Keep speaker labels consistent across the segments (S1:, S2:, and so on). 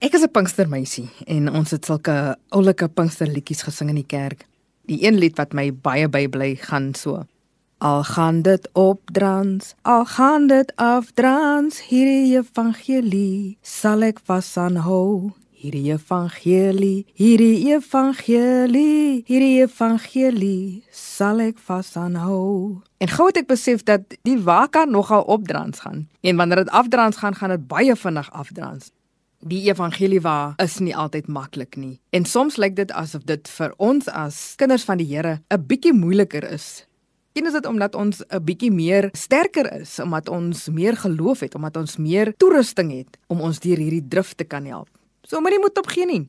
S1: Ek is 'n Pinkstermeisie en ons het sulke oulike Pinksterliedjies gesing in die kerk. Die een lied wat my baie bybly gaan so. Al gaan dit op drans, al gaan dit af drans, hierdie evangelie sal ek vas aanhou. Hierdie evangelie, hierdie evangelie, hierdie evangelie sal ek vas aanhou. En gou het ek besef dat die waka nogal opdrans gaan. En wanneer dit afdrans gaan, gaan dit baie vinnig afdrans die evangelie waar is nie altyd maklik nie. En soms lyk dit asof dit vir ons as kinders van die Here 'n bietjie moeiliker is. En is dit omdat ons 'n bietjie meer sterker is, omdat ons meer geloof het, omdat ons meer toerusting het om ons deur hierdie drif te kan help. So jy moet opgee nie.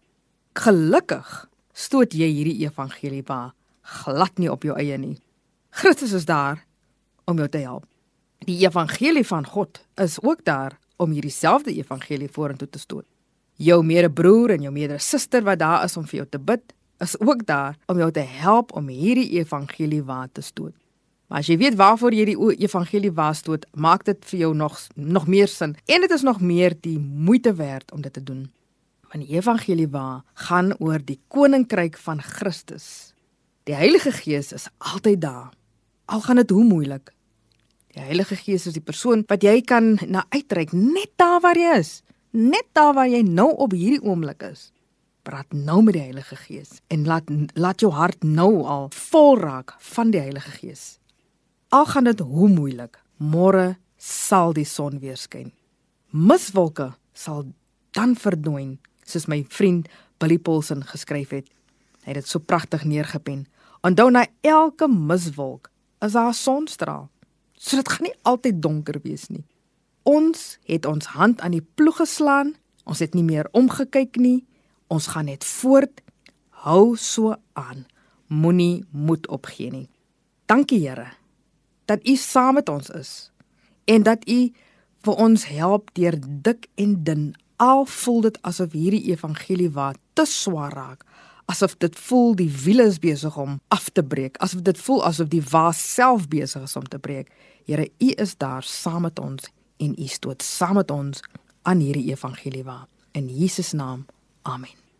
S1: Gelukkig stoot jy hierdie evangelie waar glad nie op jou eie nie. Christus is daar om jou te help. Die evangelie van God is ook daar om hierdie selfde evangelie vorentoe te stoot. Jou medebroer en jou medesuster wat daar is om vir jou te bid, is ook daar om jou te help om hierdie evangelie waar te stoot. Maar as jy weet waarvoor jy die evangelie waar stoot, maak dit vir jou nog nog meer sin en dit is nog meer die moeite werd om dit te doen. Want die evangelie waar gaan oor die koninkryk van Christus. Die Heilige Gees is altyd daar. Al gaan dit hoe moeilik, Die Heilige Gees is die persoon wat jy kan na uitreik net daar waar jy is, net daar waar jy nou op hierdie oomblik is. Praat nou met die Heilige Gees en laat laat jou hart nou al vol raak van die Heilige Gees. Al gaan dit hoe moeilik, môre sal die son weer skyn. Miswolke sal dan verdwyn, soos my vriend Billy Paulsen geskryf het. Hy het dit so pragtig neergepen. Onthou na elke miswolk is daar 'n sonstraal. So dit gaan nie altyd donker wees nie. Ons het ons hand aan die ploeg geslaan. Ons het nie meer omgekyk nie. Ons gaan net voort. Hou so aan. Moenie moed opgee nie. Dankie Here dat U saam met ons is en dat U vir ons help deur dik en dun. Al voel dit asof hierdie evangelie wat te swaar raak asof dit voel die wiele is besig om af te breek, asof dit voel asof die waas self besig is om te breek. Here, U is daar saam met ons en U stoot saam met ons aan hierdie evangelie waar. In Jesus naam. Amen.